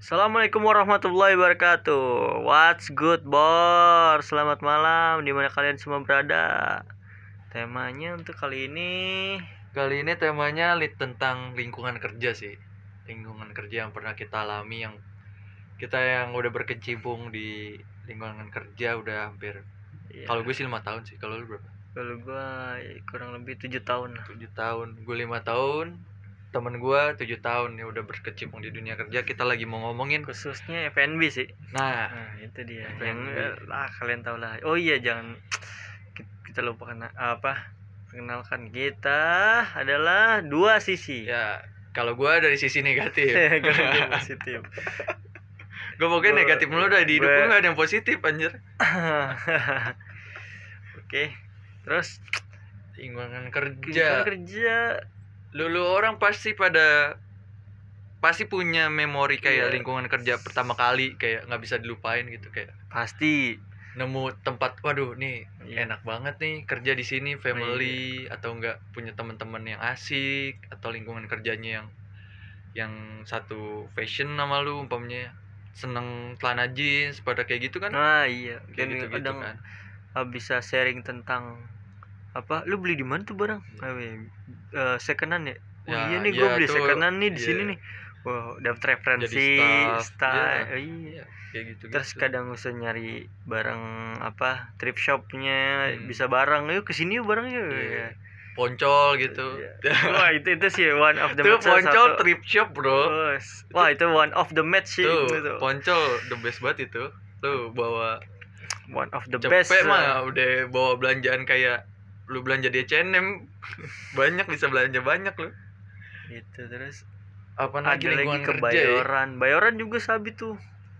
Assalamualaikum warahmatullahi wabarakatuh. What's good, bor? Selamat malam, di mana kalian semua berada. Temanya untuk kali ini, Kali ini temanya li- tentang lingkungan kerja sih. Lingkungan kerja yang pernah kita alami yang kita yang udah berkecimpung di lingkungan kerja udah hampir ya, kalau gue sih lima tahun sih kalau lu berapa kalau ya, kurang lebih tujuh tahun. tujuh tahun gue lima tahun temen gue tujuh tahun ya udah berkecimpung di dunia kerja kita lagi mau ngomongin Khususnya FNB sih. nah Nah, itu dia. FNB. Yang ah kalian tahu lah. Oh iya, jangan ki- kita lupa kena apa? Perkenalkan kita adalah dua sisi. ya kalau gue dari sisi negatif Gua positif. gue pokoknya Gua- negatif mulu dah di hidup gue gak ada yang positif anjir Oke. Terus lingkungan kerja kerja kerja lu, lu orang pasti pada pasti punya memori kayak Iya. lingkungan kerja pertama kali kayak nggak bisa dilupain gitu kayak pasti nemu tempat waduh nih Iya. enak banget nih kerja di sini family atau enggak punya teman-teman yang asik atau lingkungan kerjanya yang yang satu fashion sama lu umpamanya seneng celana jeans pada kayak gitu kan Nah, iya. kayak Dan gitu gitu kadang kan bisa sharing tentang apa? Lu beli di mana tuh barang? Iya. Eh, eh, secondan ya? Oh, Ya, iya nih iya gue beli tuh, secondan nih di iya. sini nih. Wah, dapat referensi, style. iya. Oh, iya. kayak gitu Terus gitu. kadang usah nyari barang apa thrift shopnya Hmm. bisa barang yuk ke sini yuk barang yuk Iya. poncol gitu Iya. wah itu itu sih one of the tuh match poncol satu. thrift shop bro wah itu one of the match sih tuh itu. poncol the best banget itu tuh bawa one of the cepet best uh, mah udah bawa belanjaan kayak lu belanja di H&M banyak bisa belanja banyak lu. Gitu terus apa lagi lagi ke kerja ya? Bayoran Bayoran juga sabi tuh.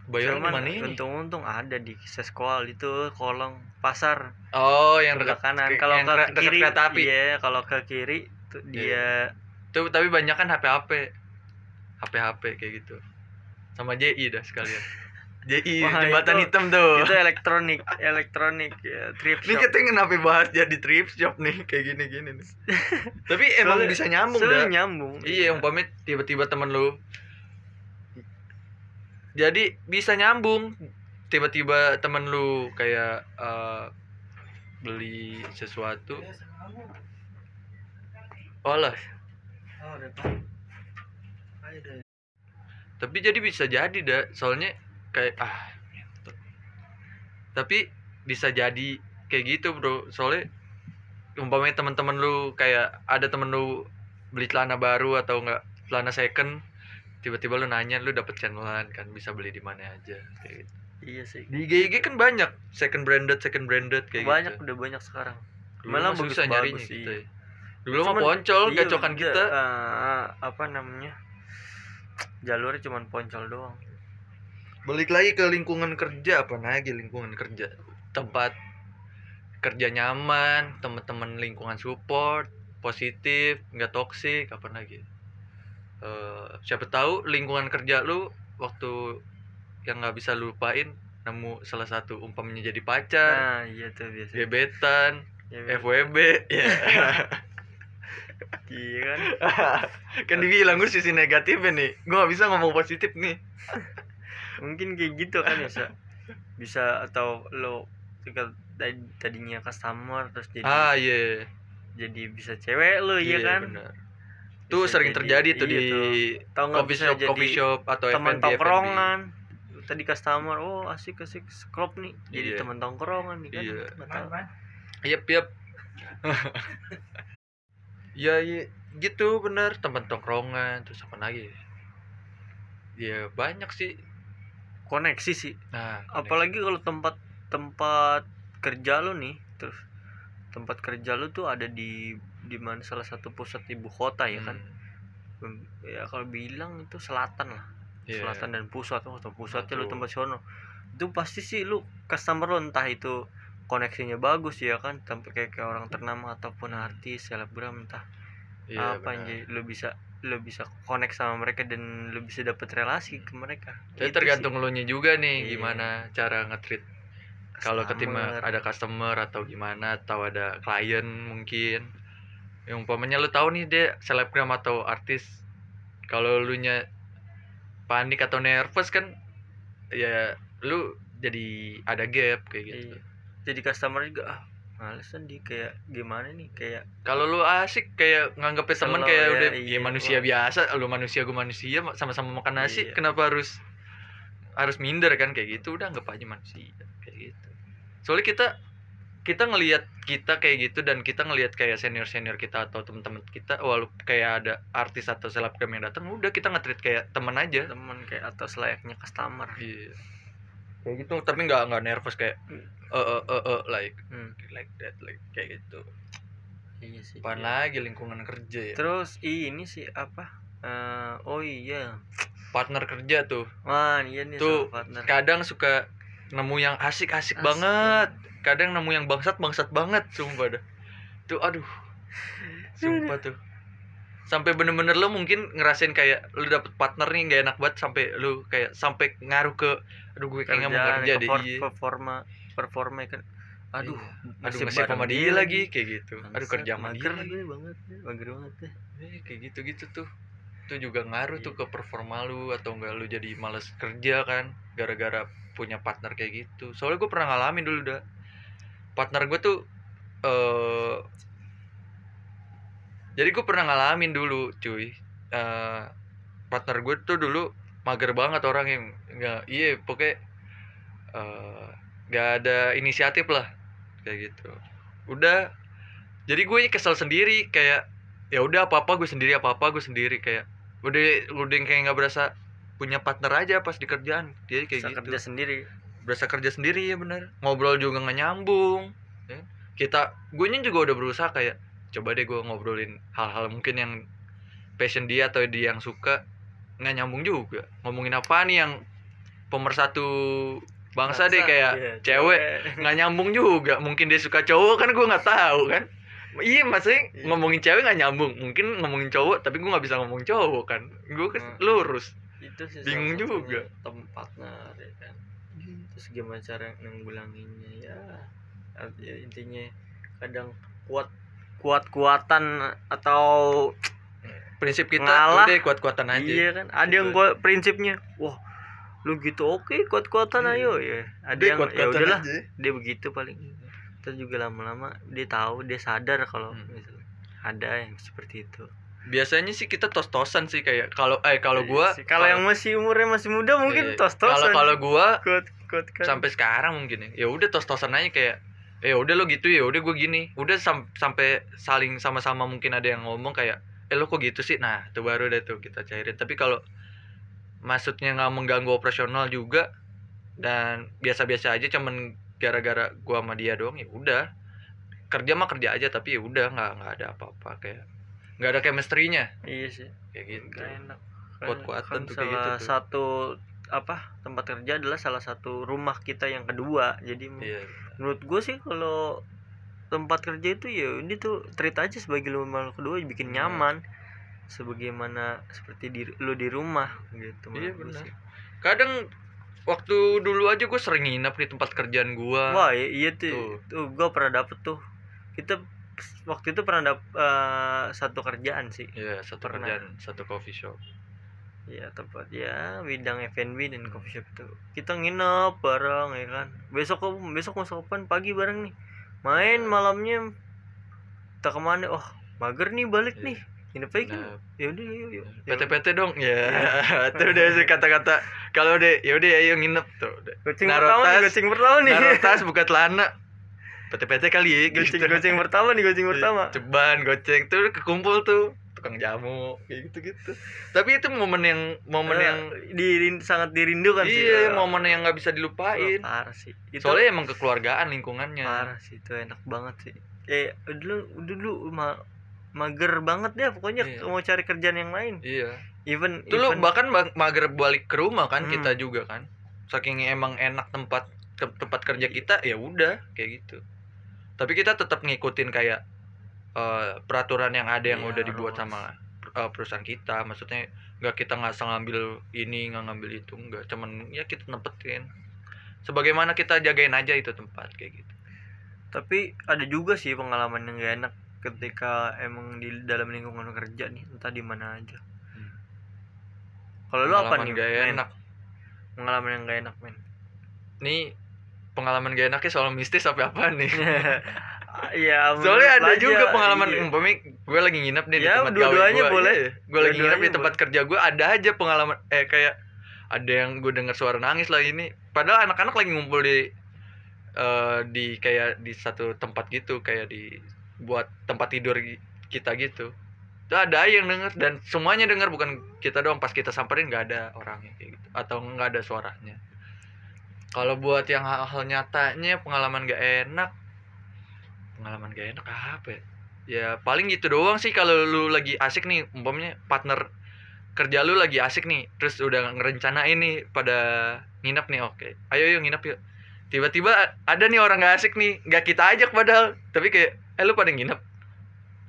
Bayoran Cuman mana ini? untung-untung ada di sekolah itu kolong pasar. Oh yang dekat kanan. ke- kalau ke dekat kiri kereta api. iya kalau ke kiri tuh Iya. dia tuh tapi banyak kan HP HP HP HP kayak gitu. Sama JI dah sekalian JI Wah, jembatan itu- hitam tuh. itu elektronik elektronik ya, Ini shop. kita kenapa bahas jadi thrift shop nih kayak gini-gini nih. Tapi emang Soalnya- bisa nyambung Soalnya dah. nyambung. Iya, umpamanya tiba-tiba temen lu. Jadi bisa nyambung. Tiba-tiba temen lu kayak eh, beli sesuatu. Oh lah. Tapi jadi bisa jadi dah soalnya kayak ah ngentot. tapi bisa jadi kayak gitu bro. Soalnya umpamanya teman-teman lu kayak ada temen lu beli celana baru atau enggak celana second tiba-tiba lu nanya lu dapet channelan kan? Bisa beli di mana aja? Kayak gitu. iya sih. Di IG kan banyak second branded second branded kayak banyak gitu udah banyak sekarang. Dulu malah mah susah nyarinya iya. gitu ya. Dulu mah poncol iya, gacokan kita. Eh, apa namanya? Jalurnya cuman poncol doang balik lagi ke lingkungan kerja apa lagi lingkungan kerja? Tempat kerja nyaman teman-teman lingkungan support positif nggak toksik apa lagi? Eh, siapa tahu lingkungan kerja lu waktu yang nggak bisa lu lupain nemu salah satu umpamanya jadi pacar nah iya tuh biasa. gebetan ya, FWB ya. Iya kan? Kan dibilang gue sisi negatifnya nih gue nggak bisa ngomong positif nih mungkin kayak gitu kan bisa bisa atau lo tadi- tadinya customer terus jadi ah iya jadi bisa cewek lo iya kan bener. tuh Bisa sering jadi- terjadi tuh iya di tuh. Coffee bisa shop coffee shop atau teman tongkrongan tadi customer oh asik asik klub nih jadi Iya. teman tongkrongan nih kan Iya. Nggak tahu. Yep, yep. ya, iya, gitu bener teman tongkrongan terus apa lagi? Ya banyak sih. Koneksi sih. Nah, apalagi kalau tempat tempat kerja lo nih terus tempat kerja lo tuh ada di di mana salah satu pusat ibu kota ya kan? Hmm, ya kalau bilang itu selatan lah. Iya. selatan dan pusat oh, atau pusatnya lu Betul. tempat sono. Itu pasti sih lu customer lo entah itu koneksinya bagus ya kan sampai kayak, kayak orang ternama ataupun artis selebgram entah Iya, apa bener. jadi lu bisa lu bisa connect sama mereka dan lu bisa dapet relasi ke mereka Jadi Gitu tergantung sih. lo nya juga nih Iya. gimana cara nge-treat kalau ketima ada customer atau gimana atau ada klien mungkin yang umpamanya lu tahu nih dia selebgram atau artis kalau lu nya panik atau nervous kan ya lu jadi ada gap kayak gitu Iya. jadi customer juga ah males kan di kayak gimana nih kayak kalau lu asik kayak nganggepnya temen kayak ya, udah iya. ya manusia Wah. biasa lu manusia gue manusia sama-sama makan nasi Iya. kenapa harus harus minder kan kayak gitu udah anggap aja manusia kayak gitu soalnya kita kita ngelihat kita kayak gitu dan kita ngelihat kayak senior senior kita atau teman-teman kita walaupun kayak ada artis atau selebgram yang datang udah kita nge-treat kayak teman aja temen kayak atau selayaknya customer iya kayak gitu tapi nggak nggak nervous kayak Hmm. eh eh eh eh, like Hmm, like that like kayak gitu. Iya sih apaan iya. lagi lingkungan kerja ya? Terus ini sih apa? Eh, oh iya. Partner kerja tuh. Wah iya nih Tuh, partner. kadang suka nemu yang asik-asik Asik banget. kadang nemu yang bangsat bangsat banget sumpah dah. Tuh aduh. Sumpah tuh sampai bener-bener lo mungkin ngerasain kayak lu dapet partner nih gak enak banget sampai lu kayak sampai ngaruh ke aduh gue kayaknya mau Kerjaan, kerja deh. iya. performa performa kan. Aduh Iya. aduh bareng sama dia lagi kayak gitu. Aduh kerja sama dia. banget mager banget deh Eh, kayak gitu gitu tuh. Itu juga ngaruh tuh Iya. ke performa lu atau enggak lu jadi males kerja kan gara-gara punya partner kayak gitu. Soalnya gue pernah ngalamin dulu dah partner gue tuh eh jadi gue pernah ngalamin dulu cuy. Eh partner gue tuh dulu mager banget orang yang nggak iya pokoknya eh nggak ada inisiatif lah kayak gitu. Udah jadi gue kesel sendiri kayak ya udah apa apa gue sendiri apa apa gue sendiri kayak udah udah kayak nggak berasa punya partner aja pas di kerjaan jadi kayak Bisa gitu. kerja sendiri. Berasa kerja sendiri ya bener. Ngobrol juga nggak nyambung ya. kita gue juga udah berusaha kayak coba deh gue ngobrolin hal-hal mungkin yang passion dia atau dia yang suka. Nggak nyambung juga. Ngomongin apa nih yang pemersatu bangsa deh kayak Iya, cewek. nggak nyambung juga. Mungkin dia suka cowok kan gue nggak tahu kan. Iya maksudnya Iya. ngomongin cewek nggak nyambung. Mungkin ngomongin cowok tapi gue nggak bisa ngomong cowok kan. Gue kan Hmm. lurus. Itu sih Bingung juga. tempatnya ya kan. Terus gimana cara nanggulanginnya ya. Intinya kadang kuat kuat kuatan atau prinsip kita Ngalah. udah kuat-kuatan aja iya kan ada yang Gitu. kuat prinsipnya wah lu gitu oke kuat kuatan Iya. ayo ya ada yang ya kuat-kuatan udahlah aja. dia begitu paling terus juga lama-lama dia tahu dia sadar kalau Hmm. misalnya ada yang seperti itu biasanya sih kita tos-tosan sih kayak kalau eh kalau Iya gua kalau yang masih umurnya masih muda mungkin Iya. tos-tosan kalau kalau gua kuat kuat kan sampai sekarang mungkin ya ya udah tos-tosan aja kayak ya udah lo gitu ya udah gue gini. Udah sam- sampai saling sama-sama mungkin ada yang ngomong kayak eh lo kok gitu sih? Nah itu baru deh tuh kita cairin. Tapi kalau maksudnya nggak mengganggu operasional juga dan biasa-biasa aja cuman gara-gara gua sama dia doang ya udah. Kerja mah kerja aja tapi ya udah nggak nggak ada apa-apa kayak nggak ada chemistry-nya. Iya sih. Kayak gitu. Gak enak. Kuat-kuatan Kan tuh kayak salah gitu tuh. satu apa tempat kerja adalah salah satu rumah kita yang kedua jadi iya menurut gue sih kalau tempat kerja itu ya ini tuh treat aja sebagai rumah lo kedua bikin Hmm. nyaman sebagaimana seperti di lu di rumah gitu Iya, benar. kadang waktu dulu aja gue sering nginep di tempat kerjaan gua wah iya, iya tuh Tuh. tuh gue pernah dapet tuh kita waktu itu pernah dapet eh, satu kerjaan sih Iya, satu Pernah. kerjaan, satu coffee shop. Ya tempat ya bidang F&B dan coffee shop itu. Kita nginep bareng ya kan. Besok besok masuk kapan pagi bareng nih. Main malamnya tak ke mana. Oh mager nih balik Iya. nih. Nginep aja Nah, ya udah yuk yuk. PT-PT dong. Ya, itu udah sih kata-kata. Kalau udah ya udah ayo nginep tuh. Naruh pertama nih goceng pertama nih. Naruh tas, buka celana. PT-PT kali ya goceng gitu. goceng pertama nih goceng pertama. Ceban, goceng. Tuh kekumpul tuh tukang jamu kayak gitu-gitu. Tapi itu momen yang momen Eh, yang dirin, sangat dirindukan sih iya, momen yang nggak bisa oh, dilupain. parah sih itu Soalnya emang kekeluargaan lingkungannya. parah sih itu enak banget sih eh dulu dulu ma mager banget deh pokoknya Iya. mau cari kerjaan yang lain Iya. even Itu even- bahkan ba- mager balik ke rumah kan Hmm. kita juga kan. Saking emang enak tempat tempat kerja kita ya udah kayak gitu. Tapi kita tetap ngikutin kayak eh, peraturan yang ada yang Iya, udah dibuat sama eh, perusahaan kita. Maksudnya nggak kita nggak ngambil ini nggak ngambil itu nggak. Cuman ya kita nempetin. Sebagaimana kita jagain aja itu tempat kayak gitu. tapi ada juga sih pengalaman yang gak enak ketika emang di dalam lingkungan kerja nih entah di mana aja Hmm. kalau lu apa nih gak enak pengalaman yang gak enak men nih pengalaman gak enaknya soal mistis apa apa nih ya soalnya ada juga pengalaman iya. umpamanya gue lagi nginep nih di Ya, tempat dua-duanya gawe gue boleh. gue lagi nginep di Dua-duanya tempat kerja gue ada aja pengalaman eh kayak ada yang gue dengar suara nangis lah ini. Padahal anak-anak lagi ngumpul di eh, di kayak di satu tempat gitu kayak di buat tempat tidur kita gitu. Itu ada yang denger dan semuanya dengar bukan kita doang. Pas kita samperin nggak ada orangnya kayak gitu atau nggak ada suaranya. Kalau buat yang hal-hal nyatanya pengalaman gak enak pengalaman gak enak apa ya? ya paling gitu doang sih kalau lu lagi asik nih umpamanya partner kerja lu lagi asik nih terus udah ngerencanain nih pada nginep nih oke ayo yuk nginep yuk. Tiba-tiba ada nih orang gak asik nih nggak kita ajak padahal tapi kayak eh lu pada nginep?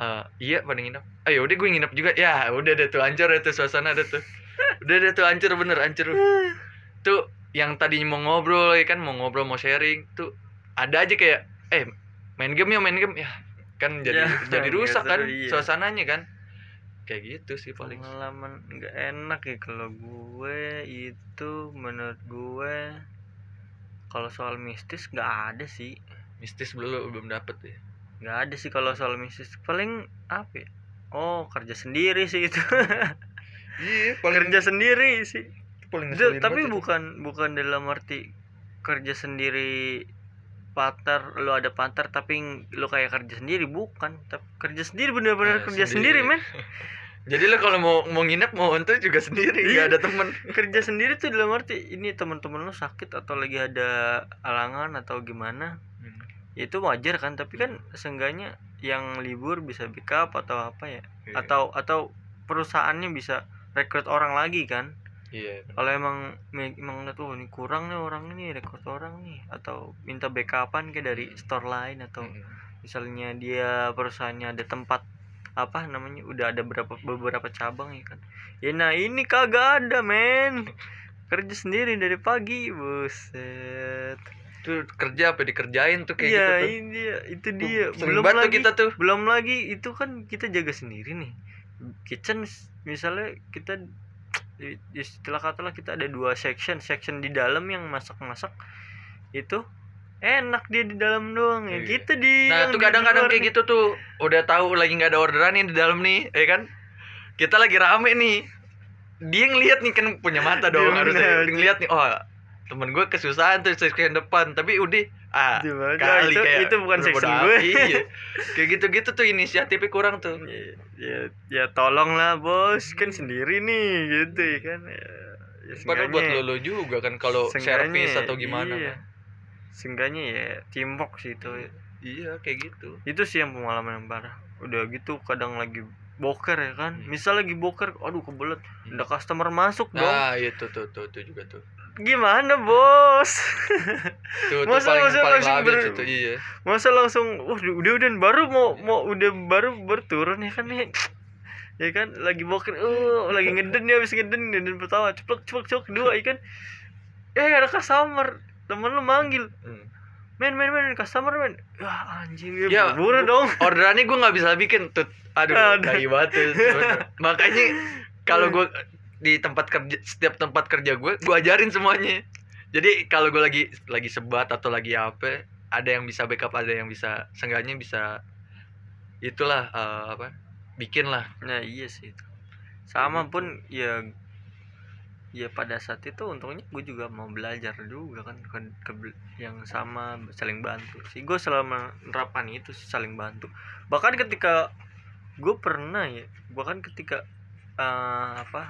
"Eh, iya pada nginep. Ayo udah gue nginep juga. Ya udah deh tuh hancur deh tuh suasana deh tuh. Udah deh tuh hancur bener hancur. Tuh yang tadi mau ngobrol ya kan mau ngobrol mau sharing tuh ada aja kayak eh main game ya main game. Ya kan jadi Ya, jadi rusak kan iya. suasananya kan. Kayak gitu sih paling. Pengalaman nggak enak ya kalau gue itu menurut gue kalau soal mistis nggak ada sih. Mistis belum belum dapet ya? Nggak ada sih kalau soal mistis. Paling apa ya? oh kerja sendiri sih itu. Iya kerja sendiri sih. Paling Itu- tapi bukan bukan dalam arti kerja sendiri partner lu ada partner tapi lu kayak kerja sendiri bukan. Tapi kerja sendiri bener-bener Eh, kerja sendiri, men. Jadi lo kalau mau mau nginep mau untuk juga sendiri Iya. nggak ada temen. Kerja sendiri tuh dalam arti ini teman-teman lu sakit atau lagi ada alangan atau gimana itu wajar kan. Tapi kan seenggaknya yang libur bisa backup atau apa ya? Iya. atau atau perusahaannya bisa rekrut orang lagi kan iya kalau emang emang oh ini kurang nih orang ini rekrut orang nih atau minta backupan kayak dari store lain atau Mm. misalnya dia perusahaannya ada tempat apa namanya udah ada berapa beberapa cabang ya kan. Ya nah ini kagak ada men. Kerja sendiri dari pagi buset. Tuh kerja apa dikerjain tuh kayak iya gitu tuh? ini dia itu dia. Sering belum tuh lagi kita tuh. belum lagi itu kan kita jaga sendiri nih. Kitchen misalnya kita istilah katalah kita ada dua section section di dalam yang masak-masak itu enak dia di dalam doang ya Iya. kita di Nah yang tuh kadang-kadang kayak nih. gitu tuh udah tahu lagi nggak ada orderan nih di dalam nih, ya kan? Kita lagi rame nih, dia ngeliat nih kan punya mata dong harusnya ngeliat nih, oh temen gue kesusahan tuh section depan, tapi udah ah Di mana? kali itu, kayak itu bukan section gue iya. kayak gitu-gitu tuh inisiatifnya kurang tuh. ya, ya, ya tolong lah bos kan sendiri nih gitu ya kan ya, ya Padahal buat lo, lo juga kan kalau servis atau gimana iya. kan. seenggaknya ya teamwork sih itu Iya kayak gitu. itu sih yang pengalaman yang parah udah gitu kadang lagi boker ya kan Hmm. misal lagi boker aduh kebelet Hmm. ada customer masuk dong Nah, itu tuh tuh tuh juga tuh. Gimana bos? Tuh, Masa- paling masa paling langsung ber- tuh, iya. masa langsung wah udah udah baru mau mau udah baru berturun ya kan nih. Ya kan lagi boker uh lagi ngeden ya habis ngeden ngeden pertama ceplok ceplok ceplok kedua ya kan. Eh ada customer temen lu manggil. Hmm. men men men customer men. Wah anjing ya, Ya, buru bu- dong. orderannya gue nggak bisa bikin tuh aduh tai banget makanya kalau Hmm. gue di tempat kerja setiap tempat kerja gue gue ajarin semuanya. Jadi kalau gue lagi lagi sebat atau lagi apa ada yang bisa backup ada yang bisa seenggaknya bisa itulah eh, apa bikin lah nah iya sih itu. Sama pun ya ya pada saat itu untungnya gue juga mau belajar juga kan ke, ke- yang sama saling bantu sih. Gue selalu menerapkan itu sih, saling bantu. Bahkan ketika gue pernah ya bahkan ketika eh, apa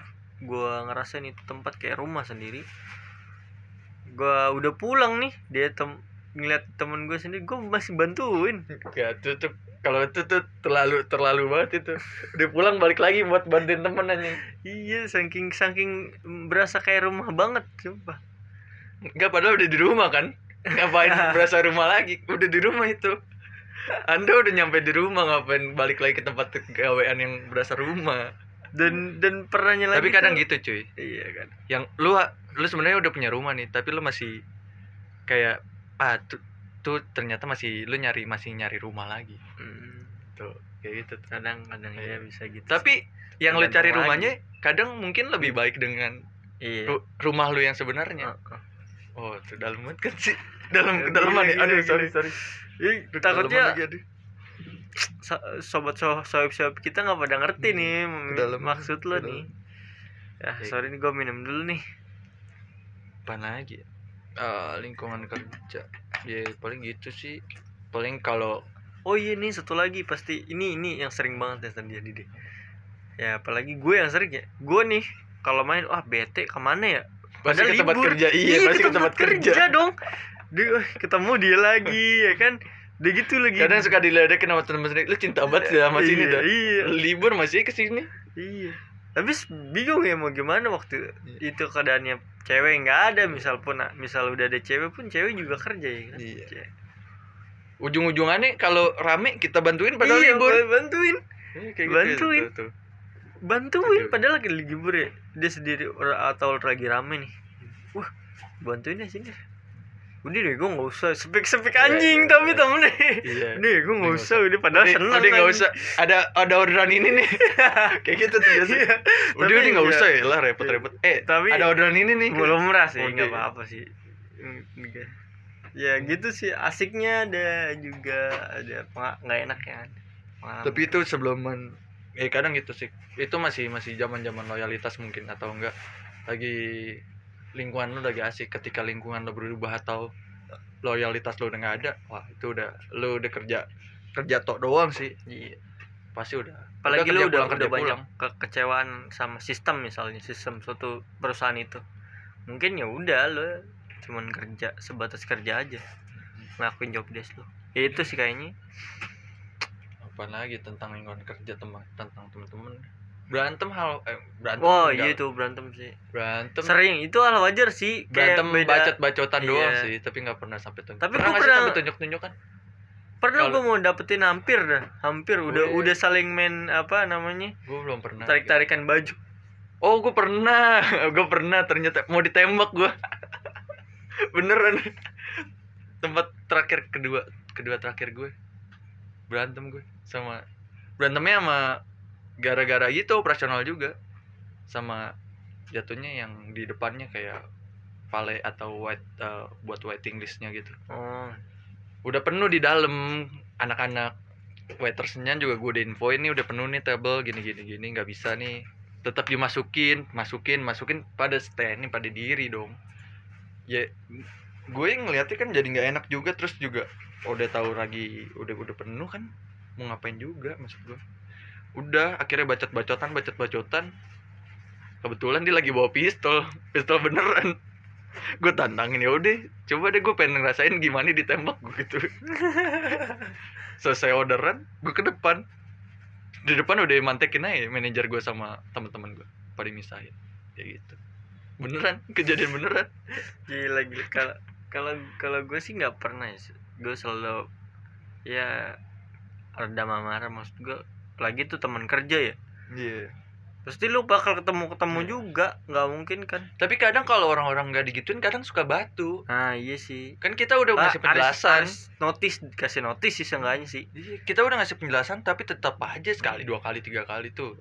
gue ngerasain itu tempat kayak rumah sendiri. Gue udah pulang nih dia tem ngeliat temen gue sendiri gue masih bantuin. Tuh tuh kalau itu tuh terlalu terlalu banget itu. Udah pulang balik lagi buat bantuin temen anjing. Iya saking saking berasa kayak rumah banget sumpah. Enggak padahal udah di rumah kan? Ngapain berasa rumah lagi? Udah di rumah itu. Anda udah nyampe di rumah Ngapain balik lagi ke tempat gawean yang berasa rumah dan dan perannya lagi Tapi kadang tuh- gitu cuy iya kan Yang lu Lu sebenarnya udah punya rumah nih Tapi lu masih Kayak Ah tuh, tuh ternyata masih Lu nyari Masih nyari rumah lagi Hmm. Tuh kayak gitu kadang kadang ya Iya. bisa gitu tapi yang lu cari lagi. rumahnya kadang mungkin lebih baik dengan sih. iya ru- rumah lu yang sebenarnya Heeh. oh tuh dalam banget kan sih dalam Gila, kedalaman ya aduh gila. sorry sorry Ih, takutnya kedalaman lagi, aduh. so- sobat so sobat kita nggak pada ngerti Hmm, nih kedalaman, maksud lo kedalaman. nih. ya Kayak sorry nih gue minum dulu nih. Apa lagi? Ah, lingkungan kerja. Ya paling gitu sih. Paling kalau oh iya nih satu lagi. Pasti ini ini yang sering banget ya terjadi deh. Ya apalagi gue yang sering ya. Gue nih kalau main wah bete ke mana ya? Pasti ke tempat libur. kerja. Iya, pasti ke tempat kerja, dong. Dia eh, ketemu dia lagi ya kan dia gitu lagi. Kadang suka diledekin sama teman sendiri. Lu cinta banget ya sama sini Iya, dah. iya. Libur masih ke sini. Iya. Tapi s- bingung ya mau gimana waktu Iya. itu keadaannya cewek nggak ada. Misal pun misal udah ada cewek pun cewek juga kerja ya kan? Iya. Cewek. ujung-ujungannya kalau rame kita bantuin padahal iya, libur. bantuin. Iya, kayak bantuin. tuh, tuh. bantuin. Aduh. padahal lagi libur ya. Dia sendiri atau lagi rame nih. Wah bantuin ya sini udah deh gue nggak usah sepik sepik Iya, anjing iya, tapi iya. temennya iya. Udah gue nggak usah udah padahal udah, seneng udah anjing. usah. Ada ada orderan ini nih. Kayak gitu tuh biasa. Iya, udah tapi udah iya. usah ya lah repot-repot. Eh Tapi ada orderan ini nih. belum merah sih nggak apa-apa sih. Hmm, enggak. ya gitu sih. Asiknya ada juga ada nggak enak ya. Pengalaman. tapi itu sebelum eh kadang gitu sih. Itu masih masih zaman zaman loyalitas mungkin atau enggak lagi lingkungan lu lagi asik. Ketika lingkungan lu berubah atau loyalitas lu udah nggak ada wah itu udah lu udah kerja kerja tok doang sih. Iya. pasti udah. Apalagi kerja lu udah pulang, udah banyak pulang. kekecewaan sama sistem misalnya sistem suatu perusahaan itu. Mungkin ya udah lo cuman kerja sebatas kerja aja ngelakuin job desk lo ya itu sih kayaknya. Apa lagi tentang lingkungan kerja teman tentang teman-teman berantem hal eh, berantem enggak. iya itu berantem sih berantem sering itu hal wajar sih berantem beda bacot-bacotan doang Iya. sih tapi nggak pernah sampai tunjuk Tapi pernah pernah- sampai tunjuk-tunjukan pernah kalau- gue mau dapetin hampir dah hampir udah Wih. udah saling main apa namanya gue belum pernah tarik tarikan baju Oh, gue pernah. gue pernah ternyata mau ditembak gue. Beneran. Tempat terakhir kedua, kedua terakhir gue. Berantem gue sama berantemnya sama gara-gara itu operasional juga. Sama jatuhnya yang di depannya kayak vale atau white eh, buat waiting listnya gitu. oh. Udah penuh di dalam. Anak-anak waitersnya juga gue udah infoin nih udah penuh nih table gini gini gini nggak bisa nih. Tetap dimasukin masukin masukin pada stand pada diri dong. Ya gue ngeliatnya kan jadi nggak enak juga terus juga udah tahu lagi udah udah penuh kan mau ngapain juga maksud gue udah akhirnya bacot bacotan bacot bacotan kebetulan dia lagi bawa pistol pistol beneran. Gue tantangin ya udah coba deh gue pengen ngerasain gimana ditembak gue gitu. Selesai orderan gue ke depan. Di depan udah mantekin aja manajer gue sama teman-teman gue pada misahin. Kayak gitu. Beneran kejadian beneran. Gila gila. Kalau kalau kalau gue sih nggak pernah ya gue selalu ya rada marah. Maksud gue lagi tuh teman kerja ya. Iya. Pasti lu bakal ketemu ketemu Iya. juga nggak mungkin kan. Tapi kadang kalau orang-orang nggak digituin kadang suka batu. Nah iya sih. Kan kita udah Ah, ngasih penjelasan. Harus notice kasih notice sih seenggaknya sih. Iya, kita udah ngasih penjelasan tapi tetap aja sekali dua kali tiga kali tuh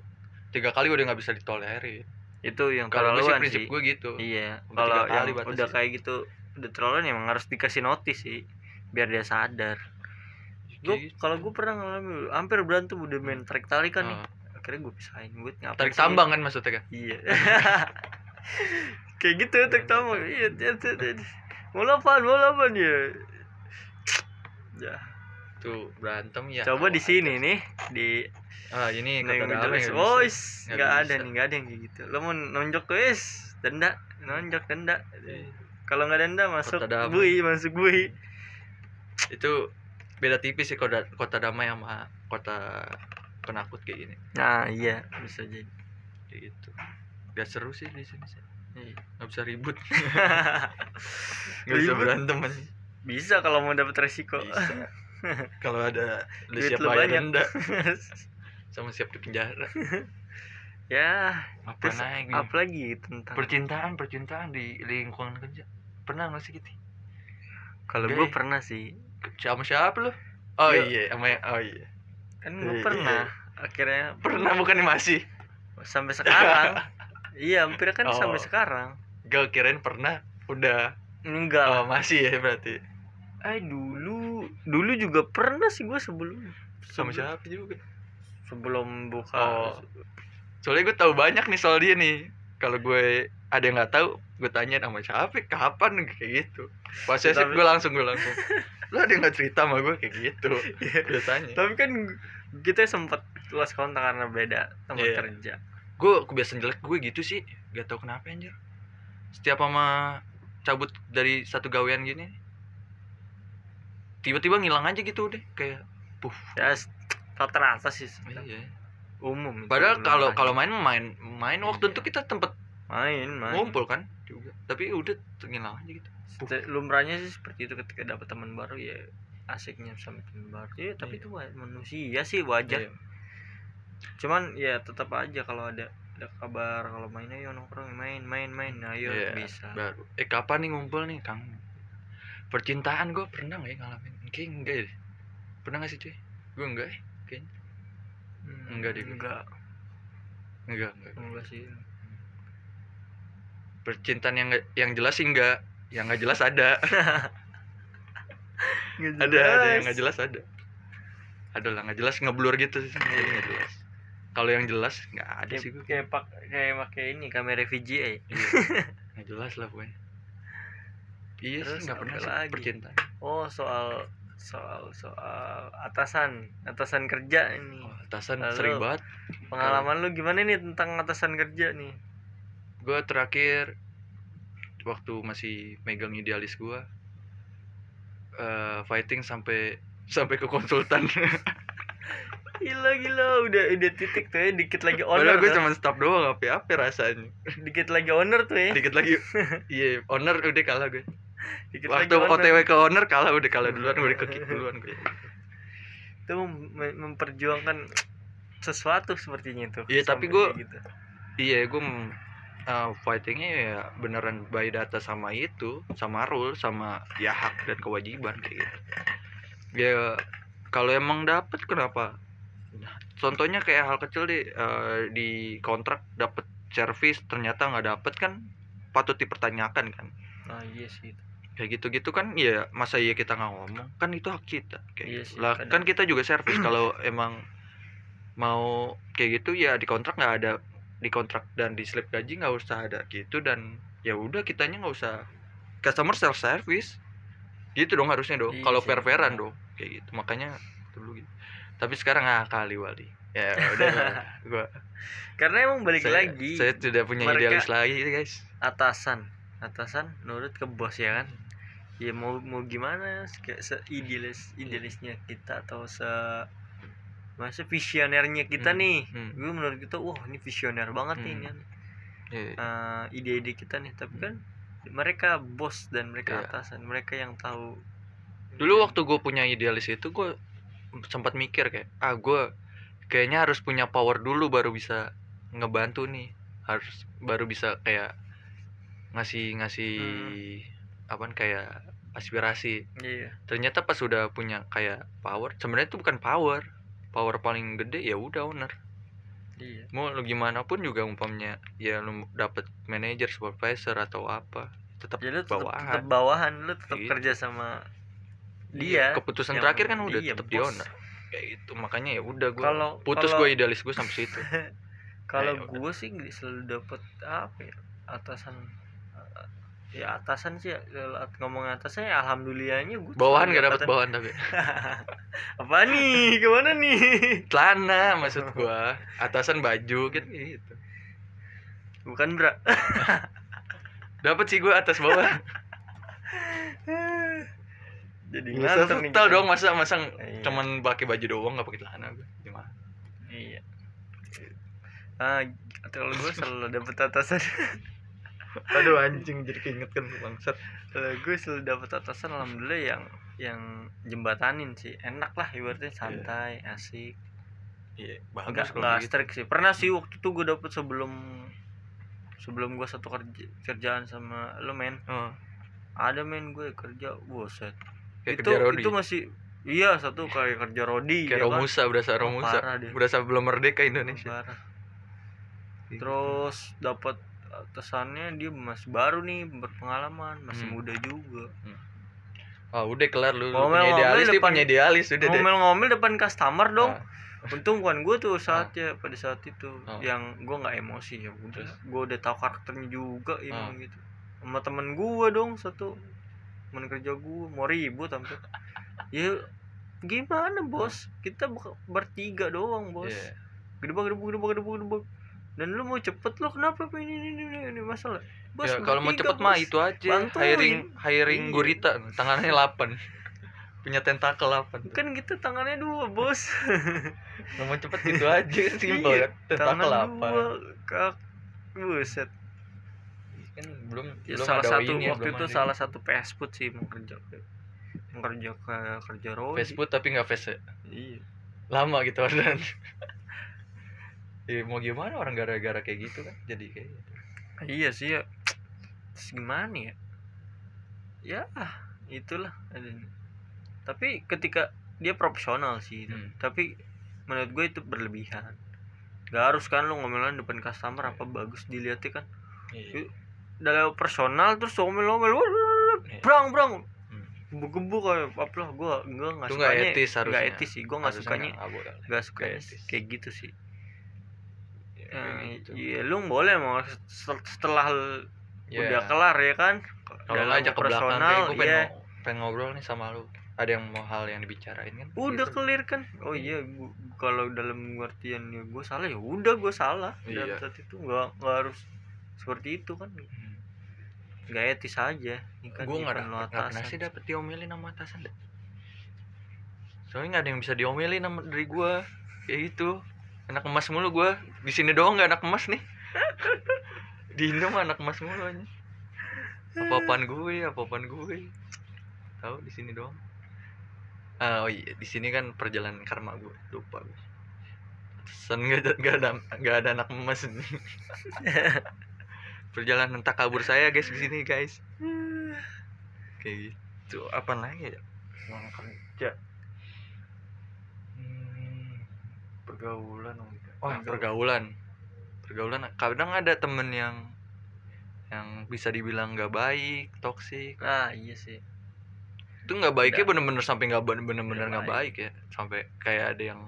tiga kali udah nggak bisa ditolerir itu yang kalau gue sih prinsip gue gitu. Iya kalau yang kali udah kayak gitu udah terlaluan emang harus dikasih notice sih biar dia sadar gue gitu. kalau gue pernah ngalamin hampir berantem udah main tarik tarikan nih. Ah, akhirnya gue pisahin gue ngapain tarik tambang kan maksudnya kan? Iya. Kayak gitu tarik tambang. iya. Iya, iya, iya. mau apaan mau apaan ya ya. Tuh berantem ya. Coba di sih nih di ah ini kata Jelas. is, Nggak ada nih, nggak ada yang kayak gitu. Lo mau nonjok is, denda, nonjok denda. Kalau nggak denda masuk bui, masuk bui. itu beda tipis sih kota kota damai sama kota penakut kayak gini Nah, iya, bisa jadi. kayak gitu gak seru sih di sini sih Iya. nggak bisa ribut nggak bisa berantem Bisa kalau mau dapat resiko. kalau ada lu siap bayar banyak. denda sama siap di penjara ya, apa terus lagi apalagi tentang percintaan percintaan di lingkungan kerja pernah nggak sih gitu kalau gue ya. pernah sih. Sama siapa lu? Oh Gua- iya sama oh iya. Kan gue Iya. pernah akhirnya pernah bukan masih. Sampai sekarang. Iya hampir kan Oh. sampai sekarang. Gue kirain pernah udah. Enggak. Oh, masih ya berarti. Eh dulu dulu juga pernah sih gue sebelum. Sama sebelum- siapa juga? sebelum buka Oh. soalnya gue tahu banyak nih soal dia nih. Kalau gue ada yang nggak tahu gue tanya sama siapa kapan kayak gitu. Tapi- gue langsung gue langsung lo ada yang nggak cerita sama gue kayak gitu. Gue tanya tapi kan kita sempat lost kontak karena beda tempat Iya. kerja. Gue kebiasaan jelek gue gitu sih. Gak tau kenapa anjir. Setiap sama cabut dari satu gawean gini tiba-tiba ngilang aja gitu deh kayak puff. Ya s- rata-rata sih iya. umum padahal kalau kalau main main main waktu Iya. itu kita tempat main main. ngumpul kan juga. Tapi udah ngilang aja gitu lumrahnya sih seperti itu ketika dapat teman baru ya asiknya sama teman baru. Ya tapi Iya. itu wa- manusia sih wajar. Iya. cuman ya tetap aja kalau ada ada kabar kalau main ayo nongkrong main main main ayo Iya, bisa. baru. Eh kapan nih ngumpul nih kang? Percintaan gue pernah nggak ya ngalamin? Kayak enggak ya? Pernah nggak sih cuy? Gue enggak ya kayaknya. Hmm, enggak deh, gue. enggak enggak enggak enggak sih. Percintaan yang yang jelas sih enggak yang nggak jelas ada. Nggak ada ada yang jelas. nggak jelas ada. Ada lah nggak jelas ngeblur gitu sih jadi nggak jelas. Kalau yang jelas nggak ada kayak, sih gue kayak pak kayak pakai ini kamera VGA Iya. nggak jelas lah pokoknya. Iya Terus sih nggak pernah sih lagi? percintaan. Oh soal soal soal atasan atasan kerja ini. Oh, atasan Lalu- sering banget. pengalaman lu gimana nih tentang atasan kerja nih? Gue terakhir waktu masih megang idealis gue eh fighting sampai sampai ke konsultan. Gila gila. Udah udah titik tuh ya. Dikit lagi padahal owner gue tuh. cuma stop doang apa apa rasanya? Dikit lagi owner tuh ya. Dikit lagi iya owner udah kalah gue dikit waktu lagi owner. otw ke owner kalah udah kalah duluan udah ke kick duluan gue itu mem- memperjuangkan sesuatu sepertinya itu Iya, tapi kayak gitu. iya gue uh, fightingnya ya beneran by data sama itu sama rule sama ya hak dan kewajiban kayak gitu ya kalau emang dapet kenapa Nah, contohnya kayak hal kecil deh uh, di kontrak dapet servis ternyata nggak dapet kan patut dipertanyakan kan nah iya sih itu. kayak gitu-gitu kan ya masa iya kita nggak ngomong kan itu hak kita kayak Iya gitu. lah kan kita juga servis kalau emang mau kayak gitu ya di kontrak nggak ada di kontrak dan di slip gaji nggak usah ada gitu dan ya udah kitanya nggak usah customer self service. Gitu dong harusnya dong Iya kalau fair fairan dong kayak gitu. Makanya dulu gitu. Tapi sekarang nggak kali wali. Ya udah gua karena emang balik saya, lagi saya tidak punya idealis lagi guys. atasan. Atasan nurut ke bos ya kan? Ya mau mau gimana se idealis idealisnya kita atau se masa visionernya kita Hmm, nih. hmm. gue menurut kita wah ini visioner banget nih Hmm. ini. Iya. eh, ide-ide kita nih. Tapi kan mereka bos dan mereka Iya. atasan mereka yang tahu. Dulu waktu gue punya idealis itu gue sempat mikir kayak ah gue kayaknya harus punya power dulu baru bisa ngebantu nih. Harus baru bisa kayak ngasih ngasih apa kayak aspirasi. Iya. Ternyata pas udah punya kayak power sebenarnya itu bukan power power paling gede ya udah owner. Iya. Mau lu gimana pun juga umpamanya ya lu dapet manajer supervisor atau apa tetap lu tetap bawahan. tetap bawahan lu tetap Gitu. kerja sama Iya, dia keputusan yang- terakhir kan udah iya, tetap di owner. Kayak gitu makanya ya udah gue Kalau- putus gue idealis gue sampai situ. Kalau Ya, udah. gue sih selalu dapet apa ya atasan ya atasan sih ngomong atasan ya alhamdulillahnya gue bawahan gak dapet bawahan tapi? Apa nih? Ke mana nih? Celana maksud gue atasan baju kan gitu. Bukan bra. Dapet sih gue atas bawah. Jadi Nggak nih tahu dong masa masa Iya. cuman pakai baju doang nggak pakai celana gue gimana? Iya. Ah kalau gue selalu dapet atasan aduh anjing jadi keinget kan bangsat. Kalau gue selalu dapet atasan alhamdulillah yang yang jembatanin sih. Enak lah ibaratnya santai asik. Iya enggak kalau enggak gitu. sih. Pernah sih waktu itu gue dapet sebelum sebelum gue satu kerja, kerjaan sama lo men. Oh, ada men gue kerja buset. Kayak itu kerja Rodi? itu masih iya satu kayak kerja rodi kayak ya kan? Romusa berasa Oh, Romusa. berasa belum merdeka Indonesia. Parah. terus dapat atasannya dia masih baru nih berpengalaman masih Hmm. muda juga. Ah udah kelar lu, Ngomel-ngomel punya idealis dia depan- punya idealis udah deh. ngomel-ngomel depan customer dong. Ah, untung bukan gue tuh saatnya pada saat itu Ah. yang gue nggak emosi ya udah. Gue udah tahu karakternya juga ya Ah. gitu. Sama temen gue dong satu. Temen kerja gue mau ribut sampai. Ya gimana bos? Kita buka- bertiga doang bos. Iya. gedebak gedebak gedebak gedebak gedebak dan lu mau cepet lo kenapa apa ini ini ini, ini masalah. Bos ya kalau mau cepet mah itu aja. Bantuin. hiring hiring Iya. gurita. Tangannya 8 punya tentakel 8 kan kita tangannya dua bos. Kalau mau cepet gitu aja simpel Iya, kan tentakel tangan 8 dua kak. Buset. Kan belum Ya, belum salah ada satu OI-nya, waktu itu salah satu fast food sih mau kerja kerja ke kerja rodi fast food tapi nggak fast ya? iya. Lama gitu orderan ya mau gimana orang gara-gara kayak gitu kan jadi kayak gitu. iya sih ya Terus gimana ya ya itulah tapi ketika dia profesional sih Hmm. tapi menurut gue itu berlebihan gak harus kan lu ngomelin depan customer apa bagus dilihatnya kan Iya. dalam personal terus ngomel-ngomel Iya. brang brang Hmm. gebuk-gebuk kayak apa lah gue gue nggak sukanya nggak etis harusnya. nggak etis sih gue nggak sukanya nggak etis. kayak gitu sih Ya, kayak gitu. iya lu boleh mau setel- setelah Ya. udah kelar ya kan kalau ngajak ke belakang personal, kayak gue pengen, iya. ngo- pengen ngobrol nih sama lu ada yang mau hal yang dibicarain kan udah Gitu. clear kan oh iya gua, kalau dalam pengertian ya gue salah ya udah gue salah Iya. dalam saat itu nggak nggak harus seperti itu kan Hmm. nggak etis aja kan gue nggak nggak pernah sih dapet diomelin sama atasan deh soalnya nggak ada yang bisa diomelin sama dari gue kayak gitu anak emas mulu gue di sini doang nggak anak emas nih. Di Indo mah anak emas mulu aja apa apaan gue apa apaan gue. Tahu di sini doang. Ah oh iya di sini kan perjalanan karma gue. Lupa gue. Sen ada nggak ada nggak ada anak emas nih. Perjalanan tak kabur saya guys di sini guys. Kayak gitu. Apa lagi ya? Kerja Hmm, pergaulan wah pergaulan. Pergaulan kadang ada temen yang yang bisa dibilang nggak baik toksik ah iya sih. Itu nggak baiknya bener-bener sampai nggak bener-bener Nggak nggak baik. ya? Sampai kayak ada yang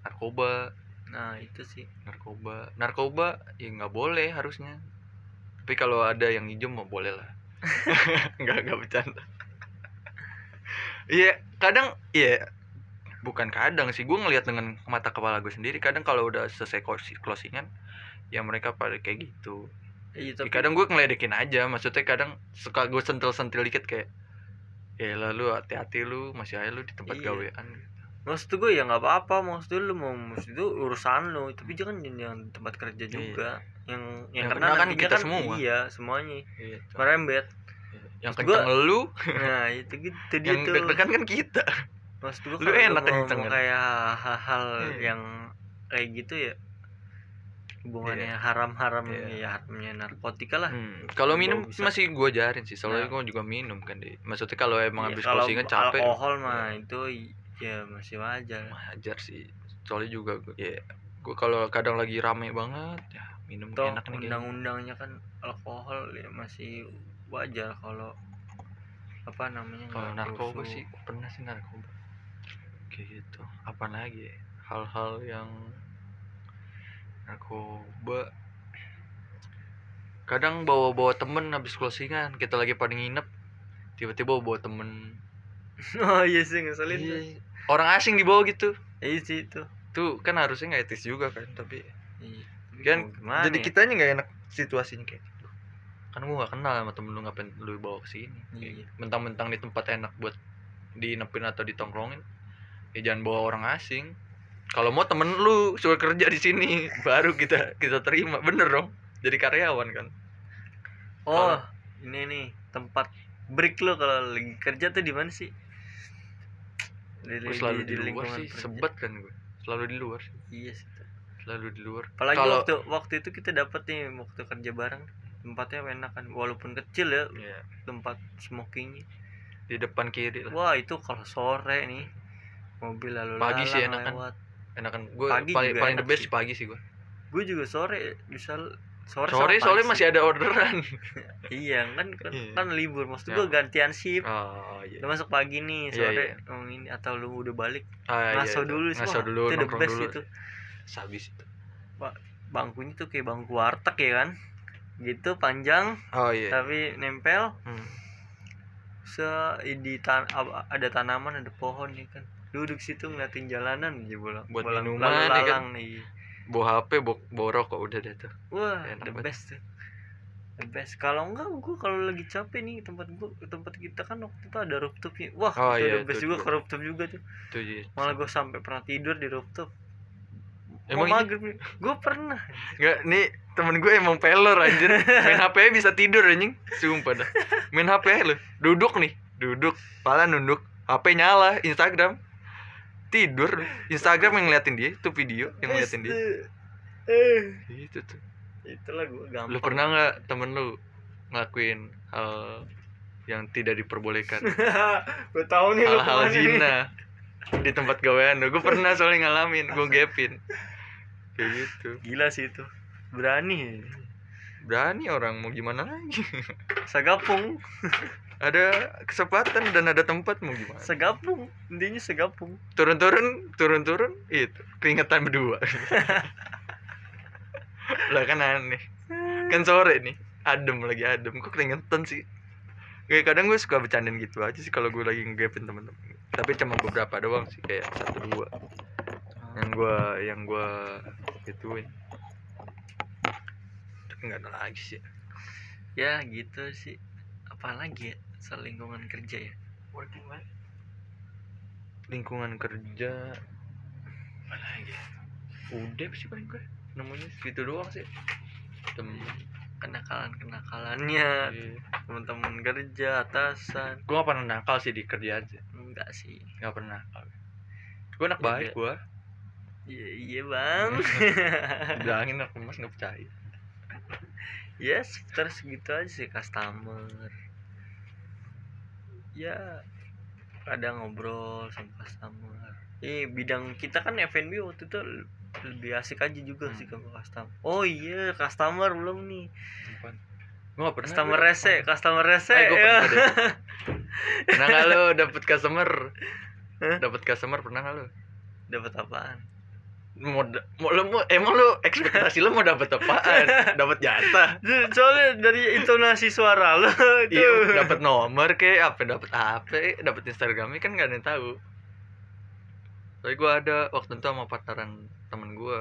narkoba. Nah itu sih. Narkoba. Narkoba ya nggak boleh harusnya. Tapi kalau ada yang hijau mau boleh lah. Nggak nggak bercanda. Iya kadang iya bukan kadang sih gue ngelihat dengan mata kepala gue sendiri kadang kalau udah selesai closing- closingan ya mereka pada kayak gitu. Iya Ya, tapi kadang gue ngeledekin aja maksudnya kadang suka gue sentil sentil dikit kayak ya lalu hati-hati lu masih aja lu di tempat Iya. gawean. Maksud gue ya nggak apa-apa maksud lu mau maksud itu urusan lu tapi jangan yang di tempat kerja juga. Yang yang, Yang kena kan kita kan semua. iya semuanya. Gitu. merembet. Yang kenceng lu. Nah itu gitu dia yang tuh. deg-degan kan kita maksud gue lu enak kenceng kan? kayak hal-hal Iya. yang kayak gitu ya hubungannya Iya. haram-haram Iya. ya haramnya narkotika lah Hmm, kalau Gua minum bisa. masih gue ajarin sih soalnya Nah. gue juga minum kan deh maksudnya kalau emang Iya, habis closingan capek alkohol mah Iya. itu ya masih wajar wajar sih soalnya juga gue ya gue kalau kadang lagi rame banget ya minum toh enak nih undang-undangnya kan alkohol ya masih wajar kalau apa namanya kalau narkoba sih pernah sih narkoba kayak gitu apa lagi ya? hal-hal yang narkoba kadang bawa-bawa temen habis closingan kita lagi pada nginep tiba-tiba bawa temen oh iya sih ngeselin. Iya, orang asing dibawa gitu iya sih itu tuh kan harusnya nggak etis juga kan tapi Iya. Kan gimana jadi ya? kitanya nggak enak situasinya kayak gitu kan gua nggak kenal sama temen lu ngapain lu bawa ke sini Iya. mentang-mentang di tempat enak buat diinepin atau ditongkrongin ya jangan bawa orang asing. Kalau mau temen lu suruh kerja di sini baru kita kita terima. Bener dong jadi karyawan kan. Oh ini nih tempat break lo kalau lagi kerja tuh di mana sih? Di, gue selalu di, luar lingkungan sih kerja. sebet kan gue selalu di luar sih. iya sih selalu di luar. Apalagi Kalau- waktu waktu itu kita dapat nih waktu kerja bareng tempatnya enak kan walaupun kecil ya Iya, tempat smokingnya. Di depan kiri lah. Wah itu kalau sore nih mobil lalu Pagi sih enakan. lewat. Enakan. Gue Pagi paling paling the best sih. pagi sih gue gue juga sore bisa sore sore soalnya pagi masih ada orderan. Iya kan kan, Iya. kan libur. Maksud Ya. gue gantian shift. Oh iya. Lu masuk pagi nih Iya, sore. iya. oh, ini atau lu udah balik Ah, iya, ngaso itu. dulu sih ngaso dulu itu the best dulu. itu. Sabis itu. Bangkunya tuh kayak bangku warteg ya kan? Gitu panjang oh iya. tapi nempel. Hmm. se di tan ada tanaman ada pohon ya kan duduk situ ngeliatin jalanan aja bolang Buat bolang minuman, ya kan? lalang nih. Bawa hp bawa, bawa rokok udah deh tuh. Wah Enak the banget. best tuh. The best. Kalau enggak gua kalau lagi capek nih tempat gua tempat kita kan waktu itu ada rooftopnya wah Oh, itu iya, the best juga ke rooftop juga tuh. Tuh iya. malah gua sampai pernah tidur di rooftop. Emang iya? maghrib nih. Gua pernah. Nggak, nih temen gue emang pelor anjir. Main HP bisa tidur anjing. Sumpah dah. Main HP lu Duduk nih. Duduk. Pala nunduk. HP nyala Instagram Tidur Instagram yang ngeliatin dia Itu video yang ngeliatin dia. Eh Itu tuh. Itulah gua gampang. Lu pernah nggak temen lu Ngelakuin hal Yang tidak diperbolehkan? Gua tahu nih Hal-hal nih. zina Di tempat gawean lu. Gue pernah soalnya ngalamin Gue gapin Kayak gitu. Gila sih itu. Berani. Berani orang mau gimana lagi? Segapung Ada kesempatan dan ada tempat mau gimana? Segapung intinya segapung. Turun-turun turun-turun itu keringetan berdua. Lah kan aneh. Kan sore nih adem lagi adem. Kok keringetan sih? Kayak kadang gue suka bercandain gitu aja sih kalau gue lagi ngegapin temen-temen. Tapi cuma beberapa doang sih kayak satu dua. Yang gue yang gue gituin tapi nggak ada lagi sih. Ya gitu sih. Apalagi ya soal lingkungan kerja ya? Lingkungan kerja. Apa lagi udah sih paling gue namanya segitu doang sih. Temen kenakalan kenakalannya Iya. teman-teman kerja atasan. Gue gak pernah nakal sih di kerjaan sih enggak sih. Gak pernah nakal. Gue anak baik gue. Iya iya bang. Bilangin aku mas nggak percaya. Ya sekitar segitu aja sih customer ya kadang ngobrol sama customer eh bidang kita kan F&B waktu itu lebih asik aja juga Hmm. sih ke customer oh iya customer belum nih gue gak pernah customer gue. rese customer rese Eh, gue ya. pernah deh. pernah gak lo dapet customer Hah? dapet customer pernah gak lo dapat apaan mau, lo mau emang lo ekspektasi lo mau dapet apaan? Dapet jatah. Soalnya dari intonasi suara lo itu. iya dapet nomor kayak apa dapet HP dapet Instagramnya kan gak ada yang tahu. Tapi gue ada waktu itu sama partneran temen gue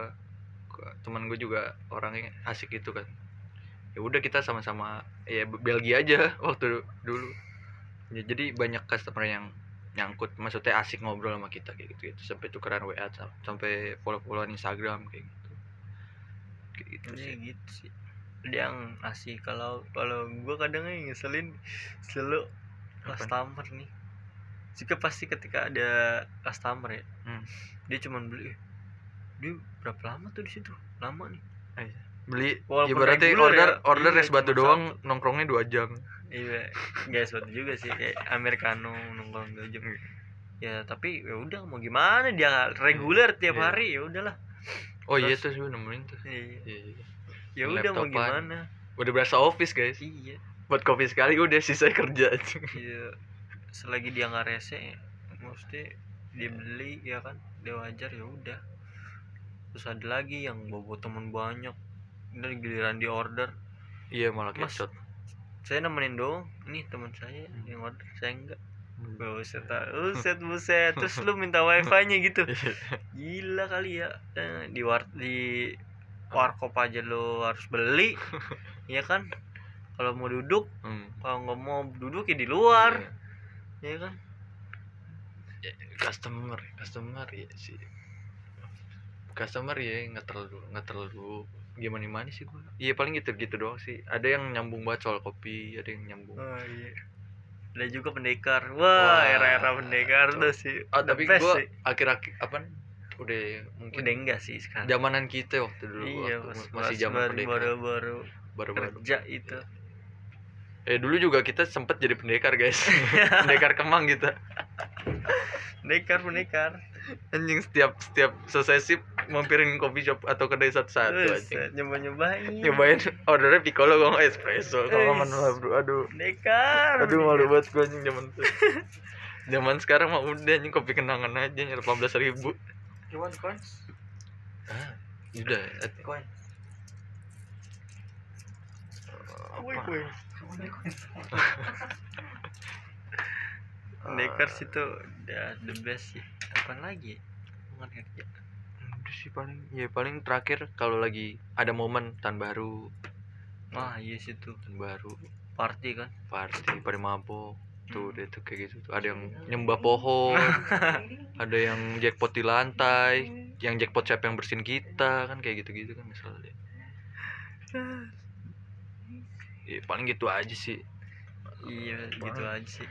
temen gue juga orangnya asik itu kan. Ya udah kita sama-sama ya Belgia aja waktu dulu. Ya, jadi banyak customer yang nyangkut maksudnya asik ngobrol sama kita kayak gitu, gitu. sampai tukeran WA sam- sampai follow followan Instagram kayak gitu. Kayak gitu Iya sih. gitu sih. Yang asik kalau kalau gue kadang yang ngeselin selalu customer nih. Jika pasti ketika ada customer ya Hmm. dia cuman beli "Eh, dia berapa lama tuh di situ? Lama nih. Beli Walaupun ibaratnya reguler order ya, order iya, es batu cuma doang nongkrongnya dua jam iya nggak seperti juga sih kayak americano nongkrong dua jam ya tapi ya udah mau gimana dia? Reguler tiap Iya. hari ya udahlah. Oh iya Terus- tuh sih nemuin tuh. Iya. Iya, iya. ya udah mau gimana? Udah berasa office guys. Iya. Buat kopi sekali udah sisa kerja iya. Selagi dia nggak rese mesti dia beli ya kan? Dia wajar ya udah. Terus ada lagi yang bawa temen banyak. Dan giliran di order. Iya malah kecot saya nemenin doang. Ini teman saya Hmm. yang order. Saya enggak. Buset ah, buset buset. Terus lu minta wifi nya gitu gila kali ya. Eh, di war di warkop aja lu harus beli. Ya kan? Kalau mau duduk Hmm. kalau nggak mau duduk ya di luar. Iya. ya kan? Ya, customer customer ya sih. Customer ya nggak terlalu nggak terlalu gimana gimana sih gua iya paling gitu gitu doang sih ada yang nyambung banget soal kopi ada yang nyambung Oh iya. Ada juga pendekar. Wah, Wah, era-era pendekar tuh. sih. ah tapi sih. akhir-akhir apa udah mungkin udah enggak sih sekarang. zamanan kita waktu dulu iya, waktu pas, masih zaman baru, pendekar baru baru baru-baru kerja itu. eh dulu juga kita sempet jadi pendekar guys pendekar kemang kita Pendekar, pendekar. Anjing setiap setiap selesai sip mampirin coffee shop atau kedai satu-satu anjing. Buset, nyoba-nyobain. Nyobain ordernya piccolo kalau nggak espresso kalau mana bro aduh Nekar aduh malu banget gue anjing zaman itu zaman sekarang mah udah anjing kopi kenangan aja delapan belas ribu. Cuman coins. ah udah Coin. Wih, apa? Wih. coins. Nekar situ udah the best sih apa lagi. Bukan kerja udah sih paling ya paling terakhir kalau lagi ada momen tahun baru. Wah iya situ tahun baru. Party kan? Party pada mabok tuh Hmm. deh tuh kayak gitu tuh. Ada yang nyembah pohon. Ada yang jackpot di lantai. Yang jackpot siapa yang bersihin kita kan kayak gitu gitu kan misalnya ya paling gitu aja sih. Iya gitu aja sih.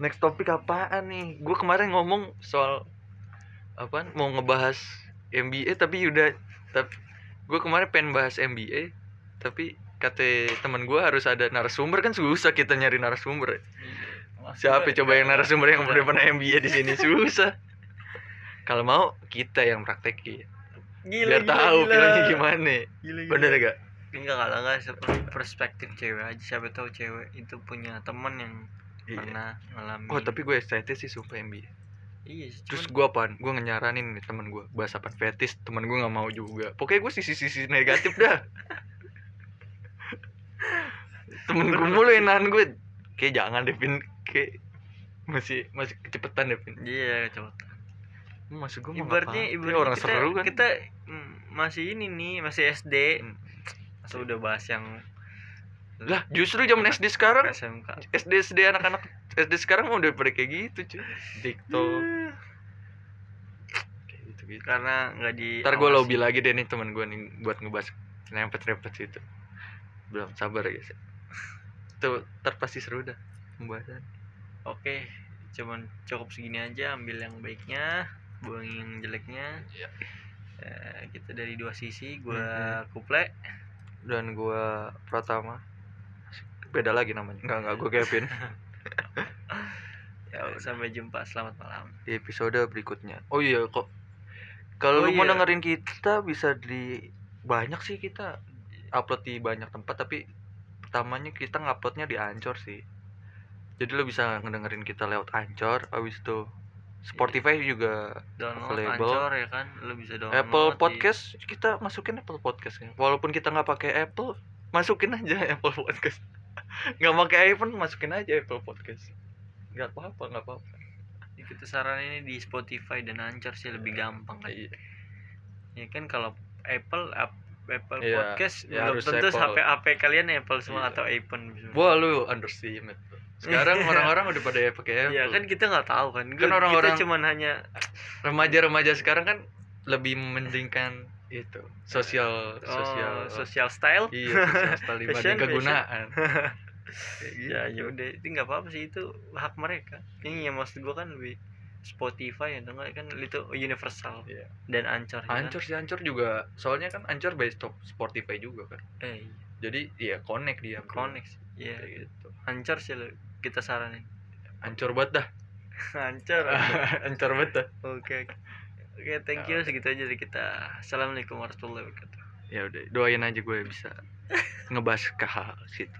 Next topik apaan nih? Gue kemarin ngomong soal apa mau ngebahas MBA tapi udah tapi gue kemarin pengen bahas MBA tapi kata teman gue harus ada narasumber kan susah kita nyari narasumber. Siapa coba yang narasumber yang udah pernah MBA di sini? Susah. Kalau mau kita yang praktekin. Gila, biar tahu filmnya gimana. Gila, gila. bener gak enggak kalau enggak. Seperti perspektif cewek aja. Siapa tahu cewek itu punya teman yang Iya. pernah ngalamin. Oh tapi gue excited sih sumpah MBA iya terus gue apaan? Gue ngenyaranin nih temen gue bahas apa fetis temen gue nggak mau juga. Pokoknya gue sisi-sisi negatif dah. Temen gue mulu yang nahan gue kayak jangan deh Vin kayak masih masih kecepetan deh iya coba maksud gue mau ibaratnya ngapain? ibaratnya orang kita, seru kan? kita mm, masih ini nih masih SD Hmm. masa udah bahas yang lah justru zaman SD sekarang? SMK SD SD anak-anak SD sekarang udah pada kayak gitu cuy TikTok kayak gitu gitu karena nggak di ntar gue lobby lagi deh nih temen gue nih buat ngebahas rempet-rempet situ belum sabar ya guys itu ntar pasti seru dah pembahasan Oke, cuman cukup segini aja. Ambil yang baiknya, buang yang jeleknya. Iya. Eh, kita dari dua sisi. Gua Kuple. dan gue Pratama beda lagi namanya nggak nggak gue Kevin Ya, sampai jumpa. Selamat malam. di episode berikutnya oh iya kok kalau Oh lu mau iya. dengerin kita bisa di banyak sih kita upload di banyak tempat tapi pertamanya kita nguploadnya di Anchor sih jadi lu bisa ngedengerin kita lewat Anchor abis itu Spotify juga Download Available. Anchor ya kan. Lu bisa download. Apple di- Podcast kita masukin Apple Podcast ya walaupun kita nggak pakai Apple masukin aja Apple Podcast nggak pakai iPhone masukin aja Apple Podcast nggak apa-apa nggak apa-apa Kita saranin ini di Spotify dan Anchor sih lebih gampang kan. Iya. Ya kan kalau Apple ap- Apple Iya, Podcast ya belum tentu. HP HP kalian Apple semua Iya. atau iPhone. Wah lu underestimate sekarang orang-orang udah pada pakai Apple Iya kan kita nggak tahu kan. Kan orang-orang- kita cuman hanya remaja-remaja sekarang kan lebih mementingkan itu sosial sosial oh, social style. iya sosial style dibanding kegunaan gitu. ya ya udah. Itu nggak apa-apa sih itu hak mereka. Ini yang maksud gua kan lebih Spotify atau enggak kan itu universal Iya. dan Anchor ya kan? Ancur sih Ancur juga. Soalnya kan Ancur by stop Spotify juga kan? Eh jadi ya connect dia connect sih. Iya, Kayak gitu. Anchor sih lo kita saranin. Ancur banget dah. Ancur banget dah. Oke oke. Oke, thank you. Segitu aja dari kita. Assalamualaikum warahmatullahi wabarakatuh. Ya udah doain aja gue bisa ngebahas ke hal situ